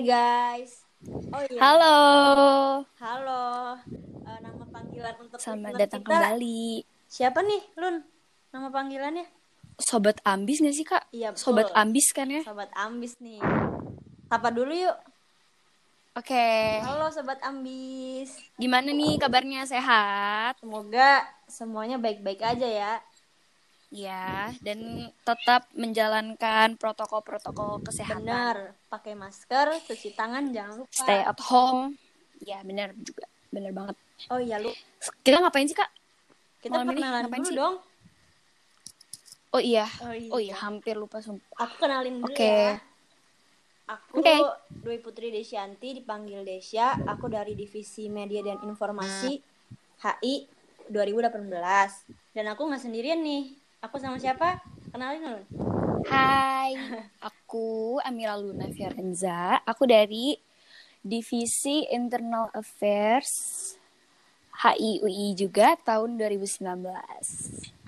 Hai guys. Oh iya. Halo, Halo. Eh, nama panggilan untuk selamat listener datang kita kembali. Siapa nih, Lun? Nama panggilannya? Sobat Ambis gak sih kak? Iya, betul. Sobat Ambis kan ya? Sobat Ambis nih. Sapa dulu yuk. Oke, Halo Sobat Ambis. gimana nih kabarnya? Sehat? Semoga semuanya baik-baik aja ya. Ya, dan tetap menjalankan protokol-protokol kesehatan. Benar. Pakai masker, cuci tangan, jangan lupa. Stay at home. Ya, benar juga. Benar banget. Oh iya, lu. Kita ngapain sih kak? Kita Malam ini perkenalan ngapain dulu sih? dong. Oh iya, Oh iya. oh iya, hampir lupa sumpah. Aku kenalin dulu Oke. ya. Aku Oke. Dwi Putri Desyanti dipanggil Desya. Aku dari Divisi Media dan Informasi HI 2018. Dan aku nggak sendirian nih. Aku sama siapa? Kenalin dulu. Hai, aku Amira Luna Fiorenza. Aku dari Divisi Internal Affairs HI UI juga tahun 2019.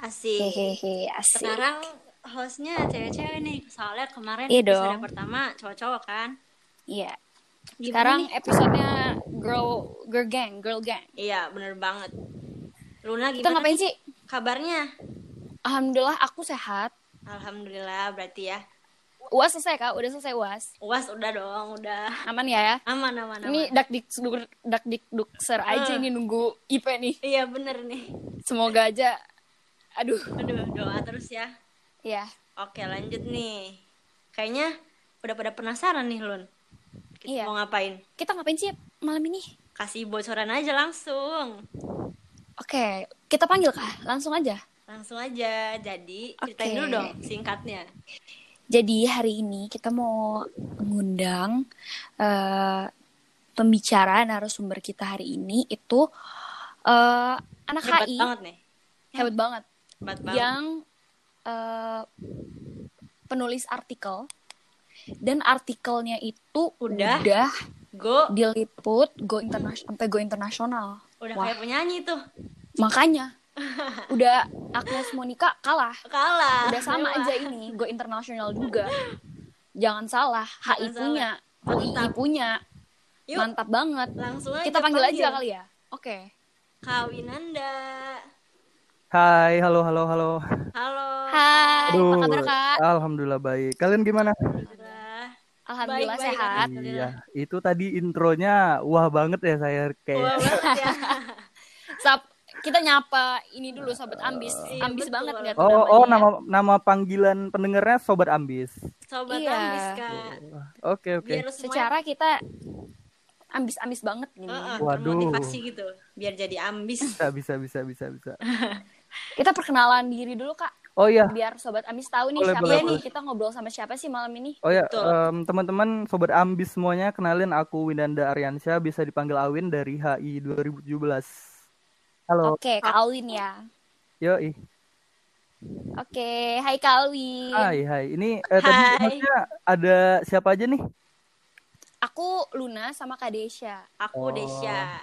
Asik. Hehehe, asik. Sekarang hostnya cewek-cewek nih. Soalnya kemarin Iya episode dong. pertama cowok-cowok kan. Iya. Gimana Sekarang nih? episodenya girl girl gang, girl gang. Iya, bener banget. Luna Kita gimana ngapain nih sih? kabarnya? Alhamdulillah aku sehat. Alhamdulillah berarti ya. UAS selesai kak, udah selesai UAS. Uas udah dong, udah. Aman ya ya? Aman, aman, aman. Ini dak dik dak dik dukser aja Eh. ini nunggu IP nih. Iya bener nih. Semoga aja. Aduh, Aduh, doa terus ya. ya. Oke, lanjut nih. Kayaknya udah pada penasaran nih, Lun. Kita Iya. mau ngapain? Kita ngapain sih malam ini? Kasih bocoran aja langsung. Oke, kita panggil kah? Langsung aja. Langsung aja. Jadi, ceritain Oke. dulu dong singkatnya. Jadi hari ini kita mau mengundang eh, pembicara narasumber kita hari ini itu eh, anak Hebat HI banget nih. hebat banget Hebat banget. yang eh, penulis artikel dan artikelnya itu Udah? udah Go, diliput go internasional sampai go internasional. udah Wah. kayak penyanyi tuh. Makanya udah Agnes Monica kalah. Kalah. Udah sama aja ini, go internasional juga. Jangan salah, HI Jangan punya, salah. UI Mantap. punya. Yuk, Mantap banget. langsung aja Kita panggil aja kali ya. Oke. Kawinanda. Hai, halo, halo, halo. Halo. Hai, apa kabar Kak? Alhamdulillah baik. Kalian gimana? Alhamdulillah. Baik-baik, sehat. Alhamdulillah. Iya, itu tadi intronya wah banget ya saya Wah kayak. banget ya. Sap, kita nyapa ini dulu sobat ambis. Iya, ambis betul. banget lihat Oh, namanya oh ya. nama nama panggilan pendengarnya Sobat Ambis. Sobat Iya. Ambis, Kak. Oke, oke. Biar semua Secara kita ambis-ambis banget gini. Heeh, Waduh. termotivasi gitu biar jadi ambis Bisa, bisa, bisa, bisa, bisa. Kita perkenalan diri dulu Kak, Oh iya, biar sobat ambis tahu nih Boleh, siapa boleh, nih boleh. kita ngobrol sama siapa sih malam ini. oh ya, Betul. em, teman-teman Sobat Ambis semuanya kenalin aku Winanda Aryansyah, bisa dipanggil Awin dari HI 2017. Halo, Oke, Kak Alwin ya. yoi. Oke, hai Kak Alwin. Hai, hai. Ini eh, tadi Hai. hostnya ada siapa aja nih? Aku Luna sama Kak Desya. aku Oh. Desya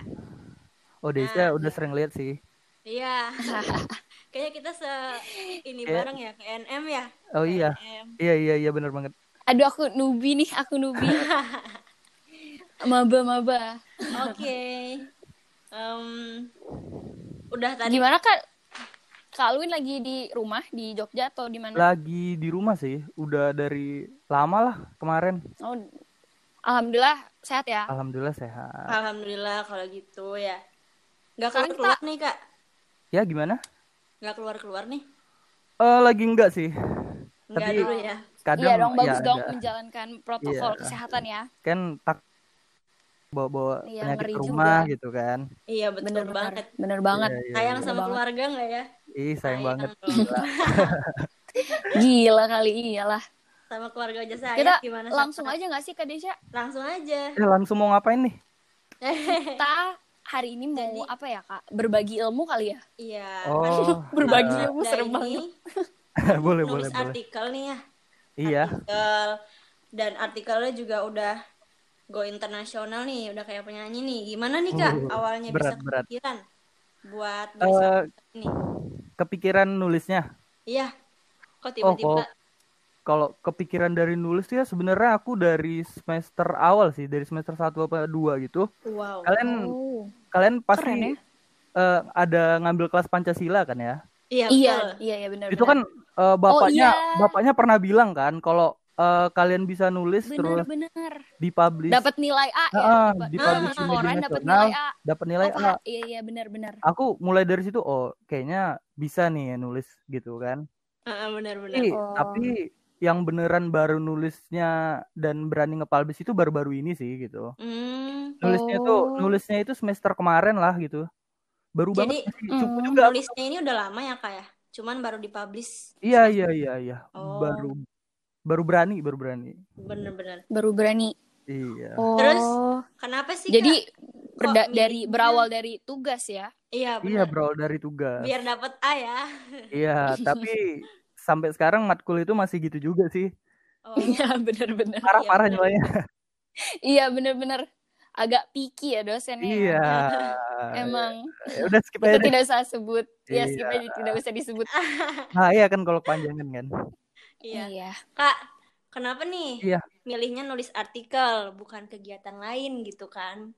Oh, Desya Nah, udah sering lihat sih. iya kayaknya kita se ini Kayak- bareng ya ke NM ya Oh iya. NM. Iya iya iya benar banget. Aduh aku nubi nih, aku nubi. Maba-maba. oke Em, udah tadi Gimana Kak? Kak Alwin lagi di rumah di Jogja atau di mana? Lagi di rumah sih, udah dari lama lah kemarin. Oh, Alhamdulillah sehat ya. Alhamdulillah sehat. alhamdulillah kalau gitu ya nggak Sekarang keluar keluar nih kak Ya gimana? nggak keluar keluar nih Eh lagi enggak sih. nggak Tapi- dulu ya Kadang Iya dong, bagus ya dong ada. menjalankan protokol Iya. kesehatan ya. Kan tak bawa-bawa Iya, penyakit ke juga. rumah gitu kan. iya betul Bener banget banget. Bener banget. Iya, iya, sayang iya. sama banget. keluarga nggak ya Ih, sayang banget. dong. Gila. Gila kali iyalah. sama keluarga aja saya Kita gimana langsung sama- aja nggak sih Kak Desya? langsung aja Eh, langsung mau ngapain nih? Kita hari ini mau Jadi- apa ya Kak? Berbagi ilmu kali ya? iya Oh, Berbagi iya. ilmu Nah, serem ini banget. boleh boleh nulis boleh. artikel nih ya Iya. artikel dan artikelnya juga udah go internasional nih udah kayak penyanyi nih gimana nih kak Uh, awalnya berat, bisa berat. kepikiran buat nulis artikel ini kepikiran nulisnya. iya kok Oh, tiba-tiba kok kalau kepikiran dari nulis tuh ya sebenarnya aku dari semester awal sih, dari semester 1 apa 2 gitu. Wow. Kalian Oh. kalian Keren pasti ya. eh, ada ngambil kelas Pancasila kan ya? Iya, Iya, iya, iya benar. Itu kan eh, bapaknya iya. bapaknya pernah bilang kan kalau eh, kalian bisa nulis terus benar-benar dipublish dapat nilai A ya. Ah, dipublish ah, di media koran dapat nilai A. dapat nilai Oh, A. Iya, iya benar-benar. Aku mulai dari situ oh kayaknya bisa nih nulis gitu kan. Heeh, benar-benar. Tapi, Oh. tapi yang beneran baru nulisnya dan berani nge-publish itu baru-baru ini sih gitu. Hmm. Nulisnya tuh Oh. nulisnya itu semester kemarin lah gitu. Baru Jadi, banget. Cukup Hmm, juga. Nulisnya ini udah lama ya kak ya? Cuman baru dipublish. Iya iya iya iya. Oh. Baru baru berani baru berani. Bener-bener. baru berani. Iya. Oh. Terus, Kenapa sih jadi kak? berda- Kok dari berawal dari tugas ya. Iya Iya bener. bro dari tugas. Biar dapat A ya. Iya tapi sampai sekarang matkul itu masih gitu juga sih. Oh. Iya, benar-benar. Parah Iya, parah nilainya. Iya, benar-benar agak picky ya dosennya. ya. Iya. Emang Ya udah skip kita aja. deh. tidak usah sebut. Ya, skip Iya. aja tidak usah disebut. Nah iya kan kalau kepanjangan kan. Iya. Iya. Kak, kenapa nih Iya. milihnya nulis artikel bukan kegiatan lain gitu kan?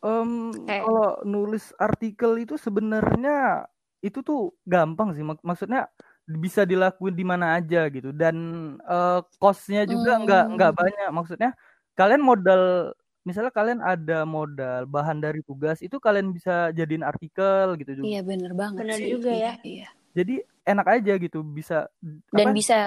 Em, Kayak- kalau nulis artikel itu sebenarnya itu tuh gampang sih. Mak- maksudnya bisa dilakuin di mana aja gitu dan eh, costnya juga Hmm. nggak nggak banyak. Maksudnya kalian modal misalnya kalian ada modal bahan dari tugas itu kalian bisa jadiin artikel gitu juga. Iya, benar banget Benar sih. juga Iya, ya. Iya. Jadi enak aja gitu bisa Dan apa? bisa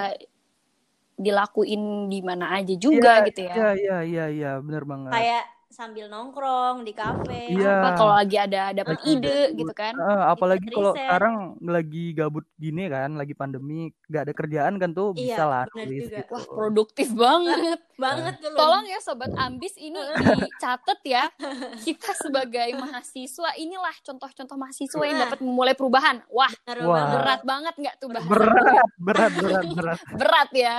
dilakuin di mana aja juga Iya, gitu ya. Iya iya iya iya benar banget. Kayak sambil nongkrong di kafe. Iya. Apa kalau lagi ada dapat Heeh. ide gitu kan? Eh, apalagi kalau sekarang lagi gabut gini kan, lagi pandemi, nggak ada kerjaan kan tuh Iya, bisa lah gitu. Wah, produktif banget. Banget tuh. Tolong ya sobat ambis ini dicatat ya. Kita sebagai mahasiswa inilah contoh-contoh mahasiswa yang dapat memulai perubahan. Wah, Wah. berat banget nggak tuh bahasa? Berat, berat, berat, berat. Berat ya.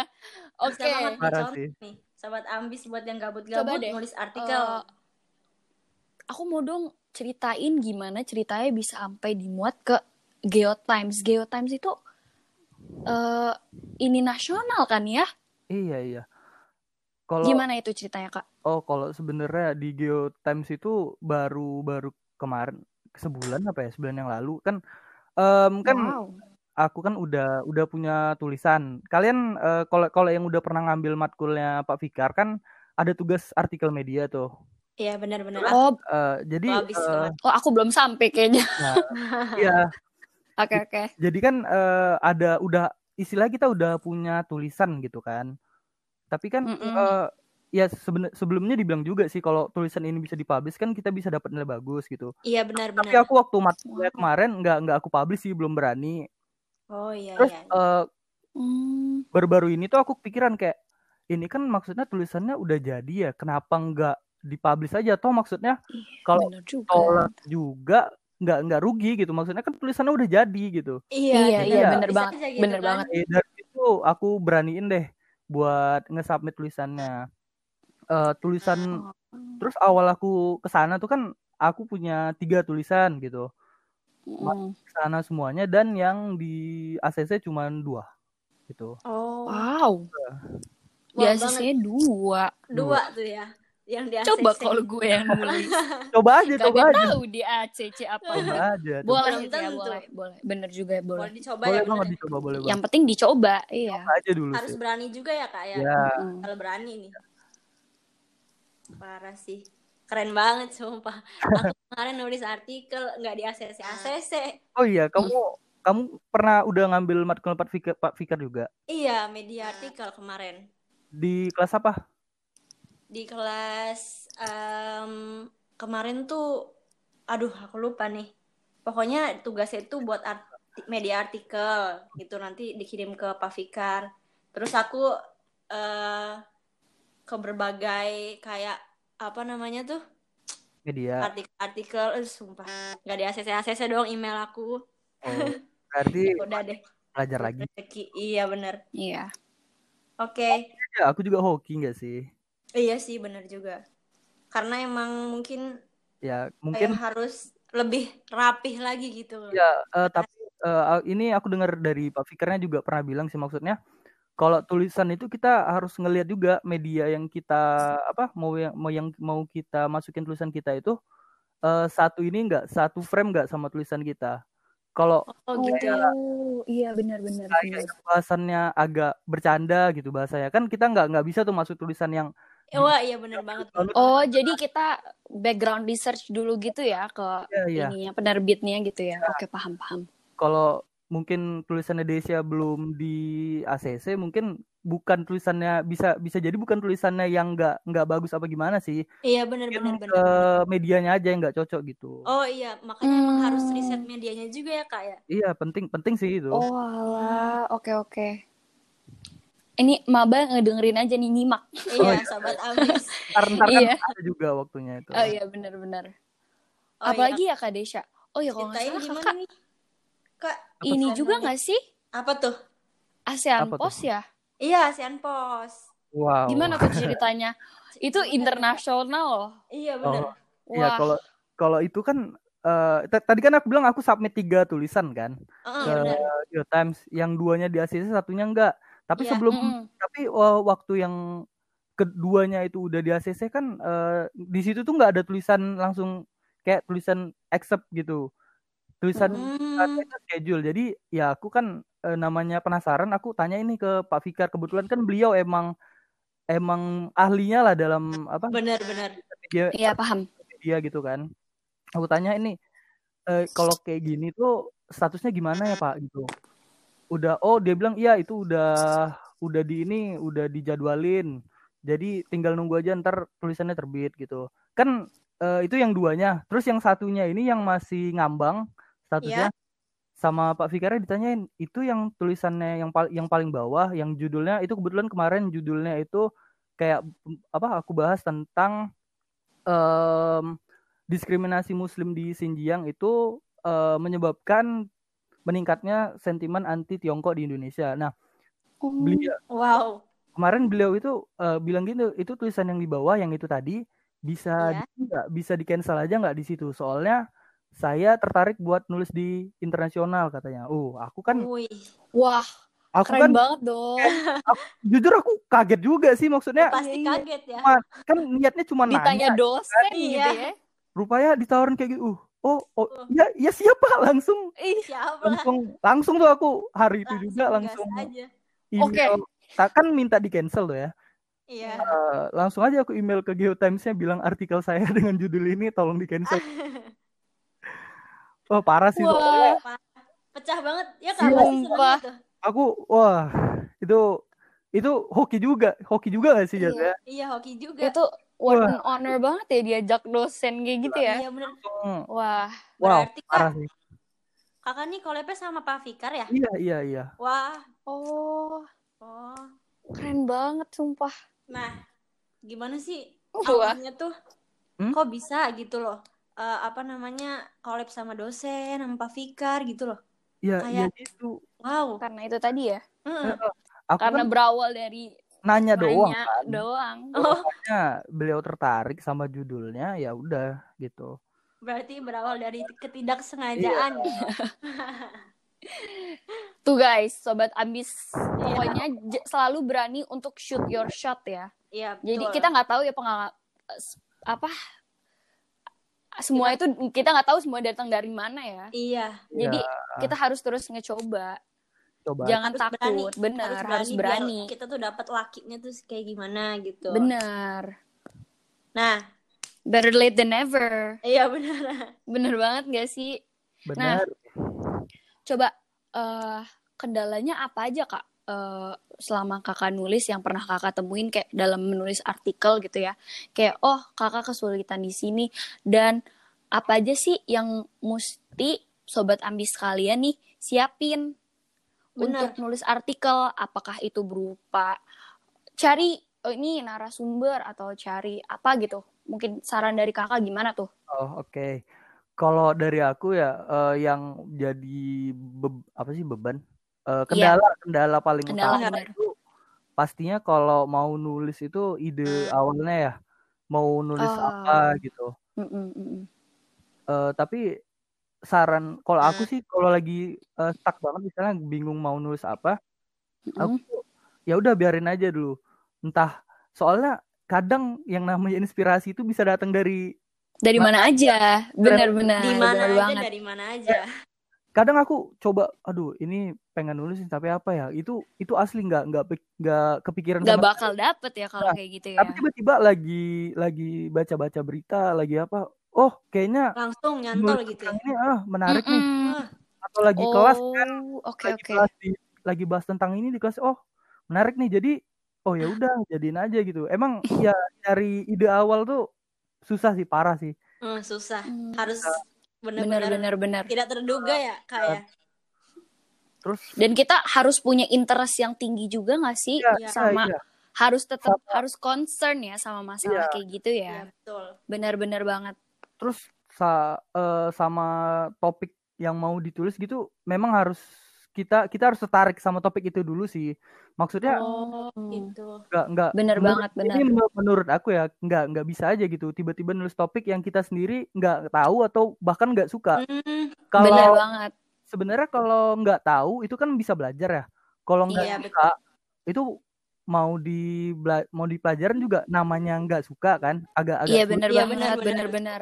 Oke. Parah contoh sih. Sobat ambis buat yang gabut-gabut nulis artikel. Eh, aku mau dong ceritain gimana ceritanya bisa sampai dimuat ke Geotimes. Geotimes itu eh ini nasional kan ya? Iya, iya. Kalau Gimana itu ceritanya, Kak? oh kalau sebenarnya di Geo Times itu baru baru kemarin sebulan apa ya? Sebulan yang lalu kan em, kan wow. Aku kan udah udah punya tulisan. Kalian eh, kalau kalau yang udah pernah ngambil matkulnya Pak Fikar kan ada tugas artikel media tuh. Iya benar-benar. Oh, Eh, jadi kemarin. oh aku belum sampai kayaknya. nah, iya Oke, oke. Jadi kan eh, ada udah istilah kita udah punya tulisan gitu kan. Tapi kan Mm-mm. eh, ya seben- sebelumnya dibilang juga sih kalau tulisan ini bisa dipublish kan kita bisa dapat nilai bagus gitu. Iya Tapi benar-benar. aku waktu matkulnya kemarin nggak nggak aku publish sih belum berani. Oh iya Terus iya. eh, Hmm. baru-baru ini tuh aku pikiran kayak ini kan maksudnya tulisannya udah jadi ya kenapa nggak dipublish aja toh maksudnya kalau Bener juga. tolak juga nggak nggak rugi gitu maksudnya kan tulisannya udah jadi gitu. Iya, Iya, jadi iya, bener bisa banget, gitu bener kan. banget. Eh, dari itu aku beraniin deh buat nge-submit tulisannya. Eh, tulisan Oh. terus awal aku ke sana tuh kan aku punya tiga tulisan gitu. Hmm. Ke sana semuanya dan yang di ACC cuma dua gitu. Oh. Wow. Wah, Biasanya dua. Dua tuh ya. Yang di Coba ACC. kalau gue yang nulis. Coba aja, coba Kagak aja. tahu di ACC apa. Coba aja. coba. Boleh ya, tentu. boleh, boleh. Bener juga boleh. Boleh dicoba Boleh ya. banget bener. dicoba, boleh Yang banget. penting dicoba, iya. Coba aja dulu Harus sih. berani juga ya kak ya. Ya, Hmm. Kalau berani nih. Parah sih. Keren banget sumpah. Aku kemarin nulis artikel nggak di ACC ACC. oh iya, kamu kamu pernah udah ngambil matkul Pak Fikar, Pak Fikar juga Iya, media artikel kemarin. di kelas apa? Di kelas em, kemarin tuh aduh aku lupa nih. Pokoknya tugasnya itu buat arti- media artikel gitu nanti dikirim ke Pak Fikar. Terus aku eh ke berbagai kayak apa namanya tuh? Media. artikel-artikel eh, sumpah. Nggak di ACC ACC doang email aku. Oh, berarti udah deh. belajar lagi. rezeki. Iya bener. Iya. oke. Ya, aku juga hoki nggak sih? iya sih bener juga. Karena emang mungkin Ya, kayak mungkin harus lebih rapih lagi gitu ya eh, tapi eh, ini aku dengar dari Pak Fikarnya juga pernah bilang sih maksudnya kalau tulisan itu kita harus ngelihat juga media yang kita apa mau yang mau yang mau kita masukin tulisan kita itu uh, satu ini enggak satu frame enggak sama tulisan kita kalau oh, gitu. iya benar-benar bahasannya agak bercanda gitu bahasanya kan kita nggak nggak bisa tuh masuk tulisan yang Wah iya benar banget. Oh jadi kita background research dulu gitu ya ke iya, iya. ininya penerbitnya gitu ya. ya. Oke paham paham. Kalau mungkin tulisannya Desia belum di ACC mungkin bukan tulisannya bisa bisa jadi bukan tulisannya yang nggak nggak bagus apa gimana sih? Iya benar benar benar medianya aja yang nggak cocok gitu. Oh iya makanya hmm. emang harus riset medianya juga ya kak ya? Iya penting penting sih itu. Oh alah oke oke. Ini maba ngedengerin aja nih nyimak. Iya oh, iya. sobat abis karena kan iya. ada juga waktunya itu. Oh iya benar-benar oh, apalagi iya. ya kak Desya? Oh iya kalau nggak salah kakak nih? Kak, ini juga nggak sih? Apa tuh? ASEAN Apa Pos tuh? ya? Iya, ASEAN Pos. Wow. Gimana tuh ceritanya? itu internasional loh. Iya benar. Oh, iya kalau kalau itu kan uh, tadi kan aku bilang aku submit tiga tulisan kan uh, ke New Times, yang duanya di ACC satunya enggak. Tapi yeah. sebelum mm. tapi uh, waktu yang keduanya itu udah di ACC kan uh, di situ tuh nggak ada tulisan langsung kayak tulisan accept gitu tulisan hmm. itu schedule. Jadi ya aku kan e, namanya penasaran aku tanya ini ke Pak Fikar. Kebetulan kan beliau emang emang ahlinya lah dalam apa benar-benar iya paham. dia gitu kan. Aku tanya ini e, kalau kayak gini tuh statusnya gimana ya Pak? Gitu. Udah oh dia bilang iya itu udah udah di ini udah dijadwalin. Jadi tinggal nunggu aja ntar tulisannya terbit gitu. Kan uh, itu yang duanya. Terus yang satunya ini yang masih ngambang statusnya? yeah. Sama Pak Fikara ditanyain itu yang tulisannya yang paling yang paling bawah yang judulnya itu kebetulan kemarin judulnya itu kayak apa aku bahas tentang um, diskriminasi Muslim di Xinjiang itu uh, menyebabkan meningkatnya sentimen anti Tiongkok di Indonesia. Nah, beliau wow kemarin beliau itu uh, bilang gitu itu tulisan yang di bawah yang itu tadi bisa yeah. di, bisa di cancel aja nggak di situ soalnya saya tertarik buat nulis di internasional katanya. Uh, aku kan Ui. Wah, aku keren kan, banget dong. Aku, jujur aku kaget juga sih maksudnya. Pasti kaget ya. Cuma, kan niatnya cuma Ditanya nanya. dosen kan? gitu iya. ya. Rupanya ditawarin kayak gitu. Uh, oh, oh, uh. ya, ya siapa langsung. Ih, siapa? Langsung, langsung tuh aku hari itu langsung juga langsung. Oke. Okay. Kan minta di cancel tuh ya. Iya. Uh, langsung aja aku email ke Geotimes-nya bilang artikel saya dengan judul ini tolong di cancel. Oh parah sih wah. Pecah banget ya kan Sumpah. Aku wah itu itu hoki juga, hoki juga gak sih iya, ya? Iya hoki juga. Itu what an honor banget ya diajak dosen kayak gitu ya. Iya benar. Wah. Wow, Berarti parah sih. Kakak nih kolabnya sama Pak Fikar ya? Iya, iya, iya. Wah. Oh. Oh. Keren banget sumpah. Nah, gimana sih awalnya tuh? Hmm? Kok bisa gitu loh? Uh, apa namanya collab sama dosen sama Pak Fikar gitu loh Iya, iya itu. Wow. Karena itu tadi ya. Mm. Aku Karena kan berawal dari nanya, doang. Kan. doang. Oh. beliau tertarik sama judulnya, ya udah gitu. Berarti berawal dari ketidaksengajaan. Iya. Tuh guys, sobat ambis, iya. pokoknya selalu berani untuk shoot your shot ya. Iya. Jadi kita nggak tahu ya pengalaman apa semua itu kita nggak tahu semua datang dari mana ya. Iya. Jadi ya. kita harus terus ngecoba. Coba. Jangan harus takut, berani. benar harus berani. Harus berani. Kita tuh dapat lakinya tuh kayak gimana gitu. Benar. Nah, better late than never. Iya benar. Bener banget gak sih? Benar. Nah, coba uh, kendalanya apa aja kak? Uh, selama kakak nulis yang pernah kakak temuin kayak dalam menulis artikel gitu ya. Kayak oh kakak kesulitan di sini. Dan apa aja sih yang mesti sobat ambis kalian nih siapin Benar. untuk nulis artikel? Apakah itu berupa cari oh ini narasumber atau cari apa gitu? Mungkin saran dari kakak gimana tuh? Oh oke. Okay. kalau dari aku ya uh, yang jadi apa sih beban uh, kendala yeah. kendala paling kendala, utama bener. itu pastinya kalau mau nulis itu ide awalnya ya mau nulis oh. apa gitu. Mm -mm. Uh, tapi saran kalau aku sih kalau lagi uh, stuck banget misalnya bingung mau nulis apa, mm -hmm. aku ya udah biarin aja dulu entah soalnya kadang yang namanya inspirasi itu bisa datang dari Dari mana aja? Benar-benar. di mana aja banget. dari mana aja kadang aku coba aduh ini pengen nulis tapi apa ya itu itu asli nggak nggak nggak kepikiran Gak sama bakal dapet ya kalau Nah, kayak gitu ya. tapi tiba-tiba lagi lagi baca-baca berita lagi apa oh kayaknya langsung nyantol nulis gitu ya ini ah menarik nih Mm-mm. atau lagi kelas kan Oh, oke lagi oke. kelas di- lagi bahas tentang ini di kelas oh menarik nih jadi oh ya udah jadiin aja gitu emang ya cari ide awal tuh susah sih parah sih Hmm, susah Hmm. harus Benar benar-benar benar benar. tidak terduga ya kak ya terus Dan kita harus punya interest yang tinggi juga gak sih ya, sama iya, harus tetap Sama- harus concern ya sama masalah Iya. kayak gitu Iya, ya. betul Benar-benar banget. terus sa- eh, sama topik yang mau ditulis gitu memang harus kita kita harus tertarik sama topik itu dulu sih. Maksudnya oh gitu. nggak nggak Bener menurut- banget, bener. ini menur- menurut aku ya nggak nggak bisa aja gitu tiba-tiba nulis topik yang kita sendiri nggak tahu atau bahkan nggak suka. Hmm, kalau Benar banget. sebenarnya kalau nggak tahu itu kan bisa belajar ya. Kalau nggak Iya, suka itu mau di mau dipelajarin juga namanya nggak suka kan agak agak Iya benar Iya, banget, benar, benar.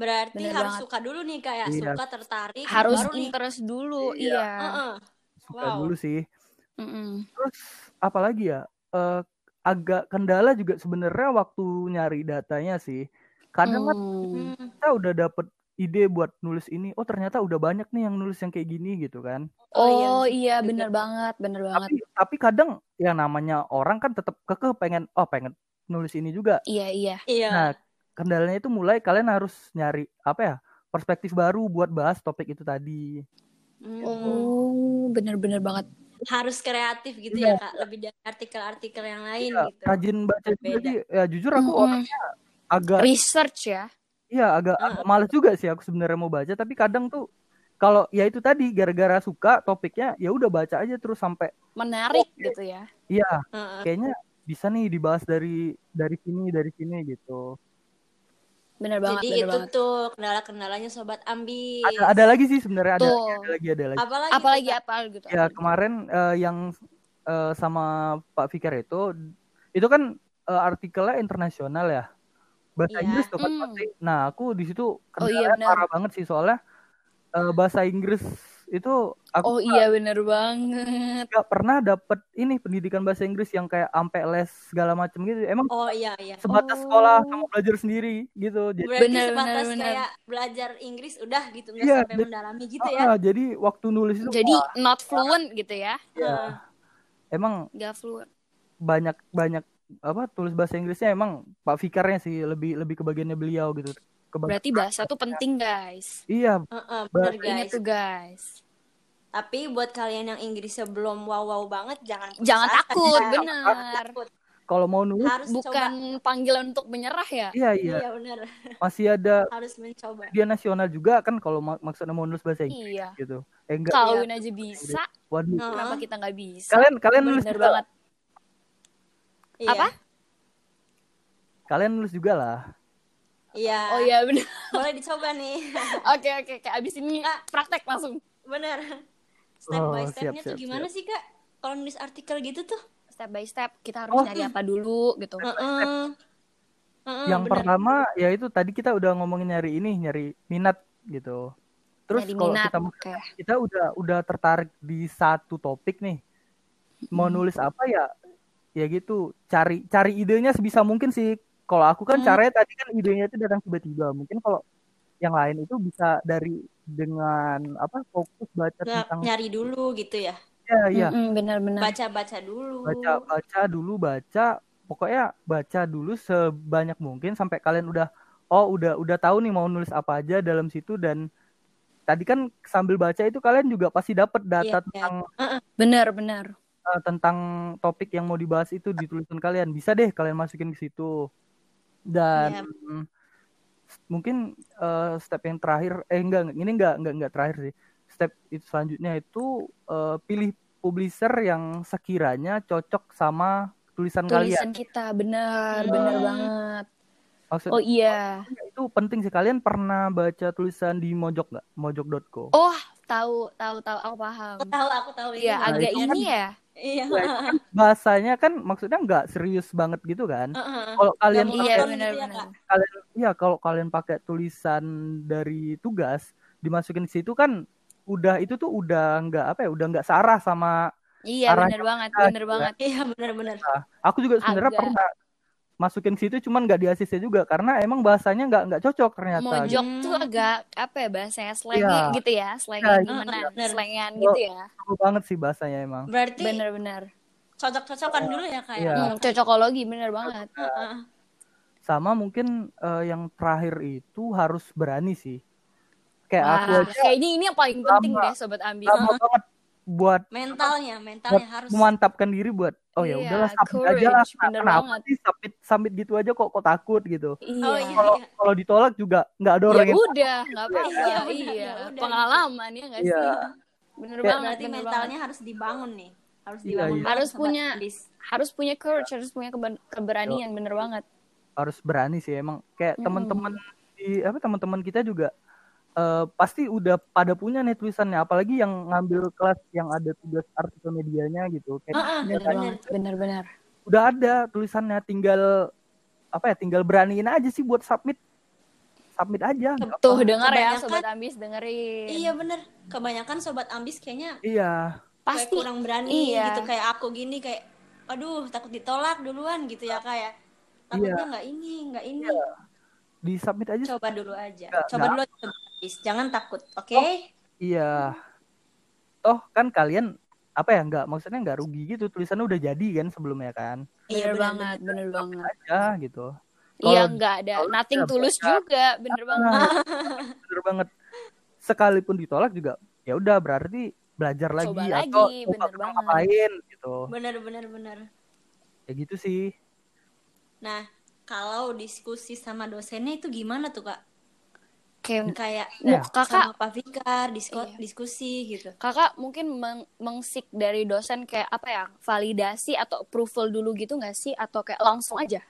Berarti Bener harus banget. suka dulu nih kayak Iya. suka tertarik Harus baru nih interest dulu, Iya. iya. Heeh. suka Wow. dulu sih Mm-mm. terus apalagi ya eh, agak kendala juga sebenarnya waktu nyari datanya sih kadang kan Hmm. Hmm. kita udah dapet ide buat nulis ini oh ternyata udah banyak nih yang nulis yang kayak gini gitu kan Oh iya, iya, juga. benar banget, benar banget. tapi tapi kadang ya namanya orang kan tetap kekeh pengen oh pengen nulis ini juga Iya iya. iya nah kendalanya itu mulai kalian harus nyari apa ya perspektif baru buat bahas topik itu tadi Hmm. Oh benar-benar banget. harus kreatif gitu Iya. ya kak lebih dari artikel-artikel yang lain ya, gitu rajin baca sih ya jujur aku Mm-mm. orangnya agak Research ya. Iya agak, agak males juga sih aku sebenarnya mau baca tapi kadang tuh kalau ya itu tadi gara-gara suka topiknya ya udah baca aja terus sampai Menarik gitu ya. iya Heeh. kayaknya bisa nih dibahas dari dari sini dari sini gitu. Benar banget, jadi itu banget. tuh kendala-kendalanya sobat ambis Ada ada lagi sih sebenarnya ada, ada lagi ada lagi. apalagi Apalagi Kak? apa gitu. Ya kemarin eh, yang eh, sama Pak Fikar itu itu kan eh, artikelnya internasional ya bahasa Iya. Inggris tuh kan Hmm. pasti. Nah aku di situ Oh, iya, parah banget sih soalnya eh, bahasa Inggris itu aku Oh iya benar banget. nggak pernah dapet ini pendidikan bahasa Inggris yang kayak ampe les segala macem gitu. Emang oh iya iya sebatas Oh. sekolah sama belajar sendiri gitu. Jadi, berarti Benar, sebatas benar. kayak belajar Inggris udah gitu nggak Iya, sampai mendalami gitu ya ah, jadi waktu nulis itu Jadi wah, not fluent gitu ya. ya, Heeh. emang Gak fluent. banyak banyak apa tulis bahasa Inggrisnya emang Pak Fikarnya sih lebih lebih ke bagiannya beliau gitu. Ke bag- Berarti bahasa tuh penting guys. Iya, Heeh, bener Bahasa Ingat guys tuh guys. tapi buat kalian yang Inggrisnya belum wow wow banget jangan putus Jangan asa. takut, bener. takut kalau mau nulis harus Bukan panggilan untuk menyerah ya. iya coba iya iya bener masih ada harus mencoba media nasional juga kan kalau mak- maksudnya mau nulis bahasa Inggris Iya. gitu. Eh enggak, Kawin aja bisa. waduh. Heeh. Kenapa kita nggak bisa? Kalian kalian nulis Bener juga, banget. Iya. Apa? kalian nulis juga lah. Iya Oh iya bener. boleh dicoba nih Oke oke oke. Abis ini praktek langsung. bener step Oh, by siap, stepnya tuh siap, gimana sih kak kalau nulis artikel gitu tuh Step by step. Kita harus Oh. nyari apa dulu gitu. Heeh. Heeh, yang bener. pertama ya itu tadi kita udah ngomongin nyari ini, nyari minat gitu. Terus Nyari kalau minat. kita Oke. kita udah udah tertarik di satu topik nih. Mau Hmm. nulis apa ya? Ya gitu, cari cari idenya sebisa mungkin sih. Kalau aku kan Hmm. caranya tadi kan idenya itu datang tiba-tiba. Mungkin kalau yang lain itu bisa dari dengan apa fokus baca Ny- tentang nyari dulu gitu ya ya ya Mm-mm, Benar-benar. baca-baca dulu baca baca dulu baca pokoknya baca dulu sebanyak mungkin sampai kalian udah oh udah udah tahu nih mau nulis apa aja dalam situ dan tadi kan sambil baca itu kalian juga pasti dapat data Iya, iya. tentang Benar-benar. eh, tentang topik yang mau dibahas itu di tulisan kalian bisa deh kalian masukin ke situ dan Iya. mm, mungkin eh, step yang terakhir eh enggak enggak, ini enggak enggak enggak terakhir sih step itu selanjutnya itu eh, pilih publisher yang sekiranya cocok sama tulisan, kalian Tulisan kita benar, Hmm. benar banget. maksudnya Oh iya. itu penting sih kalian pernah baca tulisan di mojok nggak mojok.co Oh tahu tahu tahu aku paham. aku tahu aku tahu Iya ini. agak itu ini ya. Iya. Ya, itu kan bahasanya kan maksudnya nggak serius banget gitu kan. Kalau kalian Nggak Iya monoton gitu ya, benar-benar. Kak. kalian ya kalau kalian pakai tulisan dari tugas dimasukin ke situ kan udah itu tuh udah nggak apa ya udah nggak searah sama Iya bener banget, bener gitu ya. banget. Iya benar-benar. aku juga sebenarnya pernah masukin ke situ cuman nggak di ACC juga karena emang bahasanya nggak nggak cocok ternyata gitu. Mojok Hmm. tuh agak apa ya bahasanya slangy Iya. gitu ya, slangy Iya, gimana, iya, slangan Oh. gitu ya. Seru banget sih bahasanya emang Berarti Bener-bener. cocok-cocokan dulu ya kak ya. Iya. Hmm, cocokologi bener banget. Heeh. sama mungkin eh, yang terakhir itu harus berani sih kayak aku Wah, aja kayaknya ini yang paling penting Lama. deh sobat ambis. lama banget buat Mentalnya, buat mentalnya harus. memantapkan diri buat oh ya Iya, udahlah submit aja lah kenapa banget. sih submit submit gitu aja kok kok takut gitu Iya. Oh iya. kalau kalau ditolak juga nggak ada Ya orang yang udah, nggak apa-apa. Iya, udah, Iya, ya pengalaman ya nggak Iya. sih? Bener Kayak- banget, Berarti bener mentalnya banget. harus dibangun nih. Harus Iya, dibangun. iya. banget, Harus punya-. Harus punya courage, harus punya keberanian, bener banget. harus berani sih emang kayak Mm-mm. teman-teman di apa teman-teman kita juga eh, pasti udah pada punya nih tulisannya apalagi yang ngambil kelas yang ada tugas artikel medianya gitu. Kayak kan banget, bener-bener. udah ada tulisannya tinggal apa ya tinggal beraniin aja sih buat submit. Submit aja. Tuh dengar ya sobat ambis dengerin. Iya bener. Kebanyakan sobat ambis kayaknya iya. kayak Pasti. kurang berani iya. gitu kayak aku gini kayak aduh takut ditolak duluan gitu ya kayak takutnya nggak ini nggak ini. Di submit aja. Coba dulu aja. Coba nggak. dulu sobat ambis jangan takut oke? Iya. Toh kan kalian apa ya nggak maksudnya nggak rugi gitu tulisannya udah jadi kan sebelumnya kan? Bener bener, banget, bener banget. aja gitu. Iya Kalau- nggak ada, nothing tulus juga, bener banget. bener banget. Sekalipun ditolak juga ya udah berarti belajar lagi Coba atau lagi, coba bener banget. ngapain gitu. Bener bener bener ya gitu sih. Nah kalau diskusi sama dosennya itu gimana tuh kak Kayak kayak Ya. kakak sama Pak Fikar disko- Iya. diskusi gitu kakak mungkin meng mengsik dari dosen kayak apa ya validasi atau approval dulu gitu nggak sih atau kayak langsung aja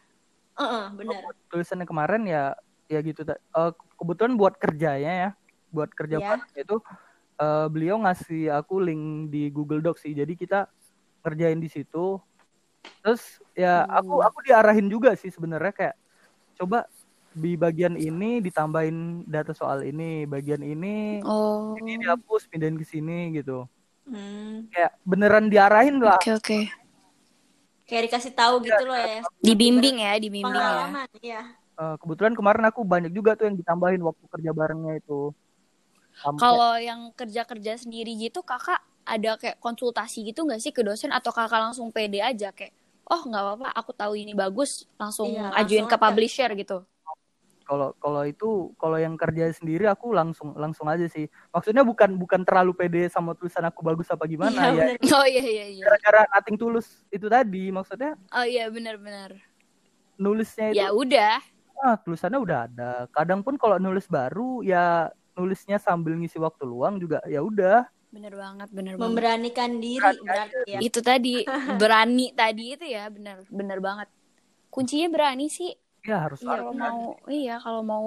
Heeh, bener tulisannya kemarin ya ya gitu eh, kebetulan buat kerjanya ya buat kerja bareng itu eh, beliau ngasih aku link di Google Docs sih jadi kita ngerjain di situ terus ya aku Hmm. aku diarahin juga sih sebenarnya kayak coba di bagian ini ditambahin data soal ini bagian ini oh. ini dihapus pindahin ke sini gitu. Hmm, kayak beneran diarahin lah. Oke oke. Kayak dikasih tahu gitu loh ya. Dibimbing ya dibimbing ya. Pengalaman ya Eh, kebetulan kemarin aku banyak juga tuh yang ditambahin waktu kerja barengnya itu. Kalau yang kerja kerja sendiri gitu kakak ada kayak konsultasi gitu nggak sih ke dosen? Atau kakak langsung pede aja kayak oh nggak apa-apa aku tahu ini bagus langsung Iya, ajuin langsung ke aja. publisher gitu kalau kalau itu kalau yang kerja sendiri aku langsung langsung aja sih. Maksudnya bukan bukan terlalu pede sama tulisan aku bagus apa gimana Iya, ya. bener. oh iya iya iya. Gara-gara nating tulus itu tadi maksudnya oh iya benar-benar nulisnya itu ya udah. Ah, tulisannya udah ada. Kadang pun kalau nulis baru ya nulisnya sambil ngisi waktu luang juga ya udah. Bener banget bener banget. Memberanikan diri Berani berarti ya. Itu tadi berani tadi itu ya bener. Bener banget. Kuncinya berani sih ya harus Iya, kalau benar. mau iya kalau mau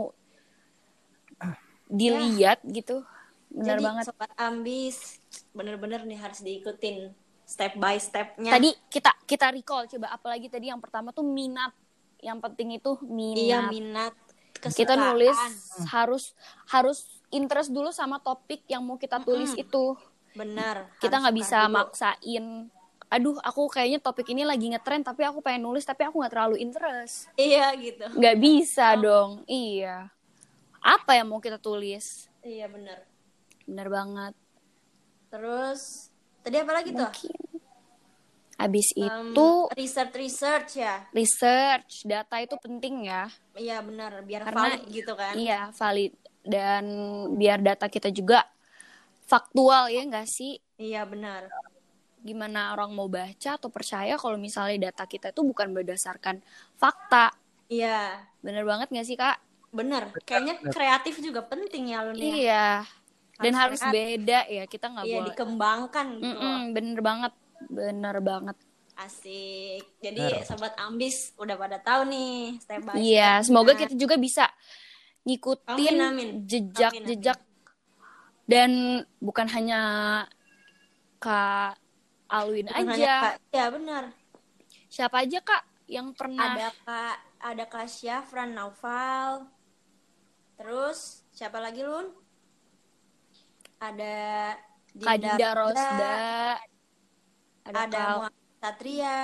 dilihat gitu bener Jadi banget sobat ambis bener-bener nih harus diikutin step by stepnya. tadi kita kita recall coba apalagi tadi yang pertama tuh minat yang penting itu minat iya minat kita kesukaan. nulis harus harus interest dulu sama topik yang mau kita tulis Mm-mm. itu benar. kita nggak bisa dulu. maksain aduh aku kayaknya topik ini lagi ngetren tapi aku pengen nulis tapi aku nggak terlalu interest Iya gitu. nggak bisa Oh. dong iya apa yang mau kita tulis Iya benar. bener banget Terus tadi apa lagi tuh? abis Em, itu research research ya. research data itu penting ya Iya benar biar Karena- valid gitu kan. iya valid dan biar data kita juga faktual ya nggak sih Iya benar. Gimana orang mau baca atau percaya kalau misalnya data kita itu bukan berdasarkan fakta Iya bener banget nggak sih kak benar. Kayaknya kreatif juga penting ya Lun ya. iya dan Harus harus kreatif. beda ya kita nggak Iya boleh dikembangkan gitu. loh. Mm-mm, bener banget bener banget Asik. Jadi sobat ambis udah pada tahu nih step by step. iya semoga kita juga bisa ngikutin jejak-jejak dan bukan hanya kak Alwin Bukan aja. Kak- Iya benar. Siapa aja kak yang pernah Ada Kak, ada Kak Syafran Naufal. Terus siapa lagi Lun? Ada Kak Dinda Rosda, ada, ada Kak, Muhammad Satria,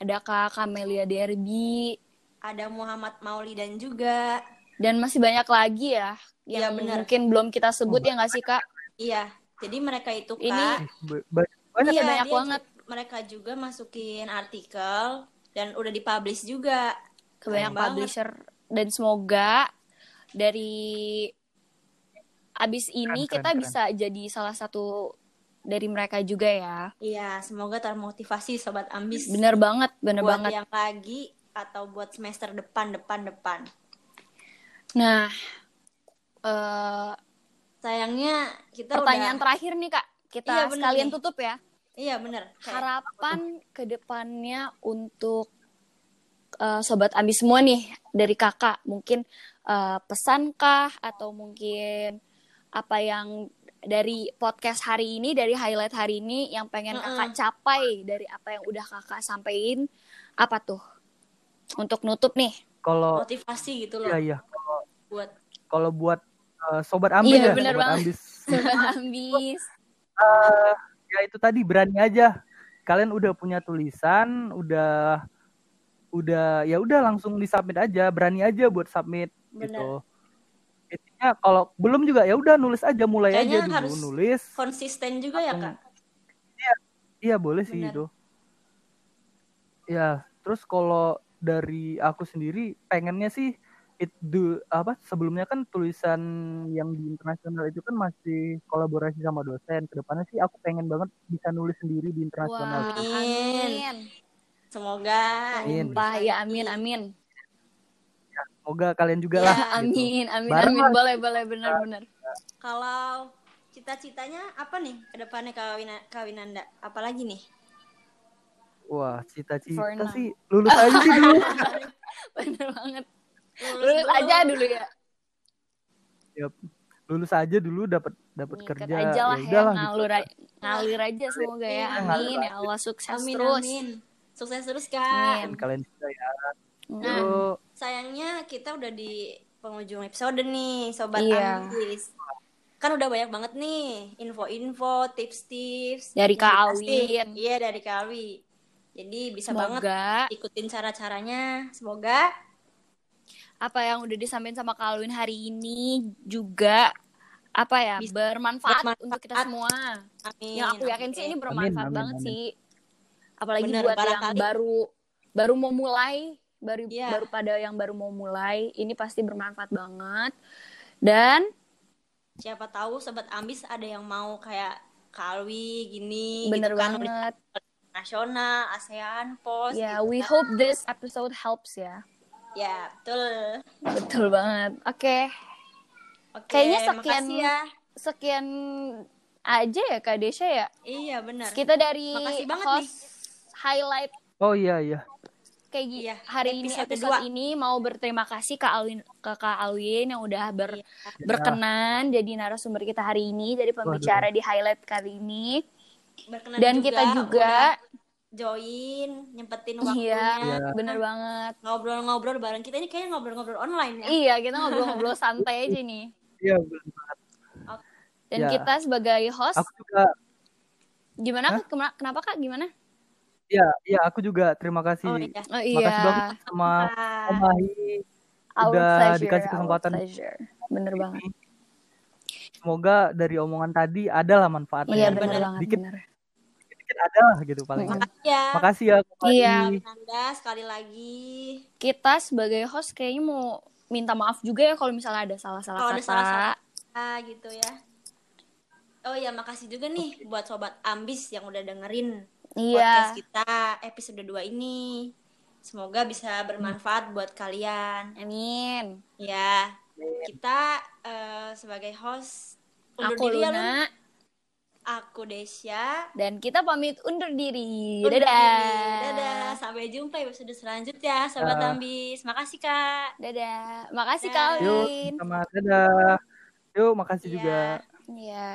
ada Kak Kamelia Derby, ada Muhammad Maulidan juga. dan masih banyak lagi ya Iya, yang benar. mungkin belum kita sebut ya nggak sih kak? Iya, jadi mereka itu Kak. Ini- banyak Iya, Iya, banyak banget. Mereka juga masukin artikel dan udah dipublish juga. ke banyak publisher dan semoga dari abis ini Keren, kita keren, bisa jadi salah satu dari mereka juga ya. Iya, semoga termotivasi sobat ambis. Bener banget, bener buat banget. yang lagi atau buat semester depan depan depan. Nah, eh Sayangnya kita pertanyaan udah terakhir nih kak, kita Iya, sekalian nih. tutup ya. Iya bener Kayak- Harapan ke depannya untuk eh, sobat ambis semua nih dari kakak, mungkin eh, pesankah atau mungkin apa yang dari podcast hari ini, dari highlight hari ini yang pengen Mm-mm. kakak capai dari apa yang udah kakak sampein, apa tuh? Untuk nutup nih. kalau motivasi gitu loh iya iya buat kalau buat eh, sobat ambis Iya, ya bener sobat banget. ambis Sobat ambis. Eh, ya itu tadi berani aja kalian udah punya tulisan udah udah ya udah langsung disubmit aja berani aja buat submit Bener. gitu intinya kalau belum juga ya udah nulis aja mulai Kayaknya aja dulu harus nulis konsisten juga ya kak. iya boleh sih Bener. itu ya terus kalau dari aku sendiri pengennya sih itu apa sebelumnya kan tulisan yang di internasional itu kan masih kolaborasi sama dosen ke depannya sih aku pengen banget bisa nulis sendiri di internasional Amin. amin. Semoga Amin. Sumpah ya amin amin. semoga kalian juga Ya, lah gitu. Amin, amin, Bareng amin. lah. Boleh, boleh, benar-benar. Kalau cita-citanya apa nih ke depannya kawin kawinanda? Apalagi nih? wah cita-cita sih lulus aja sih dulu Bener banget. Lulus Lulus dulu. aja dulu ya. Yap. lulus aja dulu dapat dapat kerja aja lah ya, udahlah gitu. ngalur, a- ngalir aja semoga ya. Iya, Amin, ya Allah sukses Amin terus. amin. Sukses terus kak. Amin. Kalian juga ya. Yuk. Sayangnya kita udah di penghujung episode nih, sobat Iya. ambis. Kan udah banyak banget nih info-info, tips-tips Dari Kak. Alwin. Iya dari Kak Alwi. Jadi bisa banget Semoga ikutin cara-caranya. Semoga apa yang udah disampaikan sama Kak Alwin hari ini juga apa ya Bisa bermanfaat, bermanfaat. untuk kita semua. amin. yang aku yakin sih ini bermanfaat Amin, amin, banget amin. sih apalagi Bener, buat yang barangkali- baru baru mau mulai baru Iya. baru pada yang baru mau mulai ini pasti bermanfaat banget dan Siapa tahu sobat ambis ada yang mau kayak Kak Alwi gini bener gitu kan banget nasional, ASEAN, POS. ya gitu we kan. hope this episode helps ya Ya, betul. betul banget oke Oke, Kayaknya sekian ya. sekian aja ya Kak Desya ya Iya, benar. kita dari Makasih banget host highlight oh iya iya kayak gini Iya, hari ini episode episode dua. ini mau berterima kasih ke Alwin ke Kak Alwin yang udah ber, Iya. berkenan jadi narasumber kita hari ini jadi pembicara di highlight kali ini Berkenan dan juga kita juga udah join, nyempetin waktunya. iya Iya. bener banget Ngobrol-ngobrol bareng kita ini kayaknya ngobrol-ngobrol online ya. iya kita ngobrol-ngobrol santai aja nih iya bener banget. dan Ya. kita sebagai host aku juga gimana Kema- kenapa kak gimana iya iya aku juga terima kasih Oh iya. oh makasih banget sama Ah, Om udah pleasure, dikasih kesempatan bener banget semoga dari omongan tadi ada lah manfaatnya iya bener. bener banget Dikit. bener dikit ada lah gitu paling makasih ya. makasih ya. Iya. Nanda sekali lagi. kita sebagai host kayaknya mau minta maaf juga ya kalau misalnya ada salah-salah Kalau ada kata salah-salah Ah, gitu ya. Oh ya, makasih juga nih buat sobat ambis yang udah dengerin iya podcast kita episode 2 ini. Semoga bisa bermanfaat buat kalian. amin Ya, kita eh, sebagai host undur aku diri ya, Lun. Luna Aku Desya. dan kita pamit undur diri Undur dadah diri. Dadah. Sampai jumpa episode selanjutnya, sobat Dah. ambis. Makasih, Kak. dadah makasih Dah. Kak yuk sama dadah yuk makasih Iya. juga iya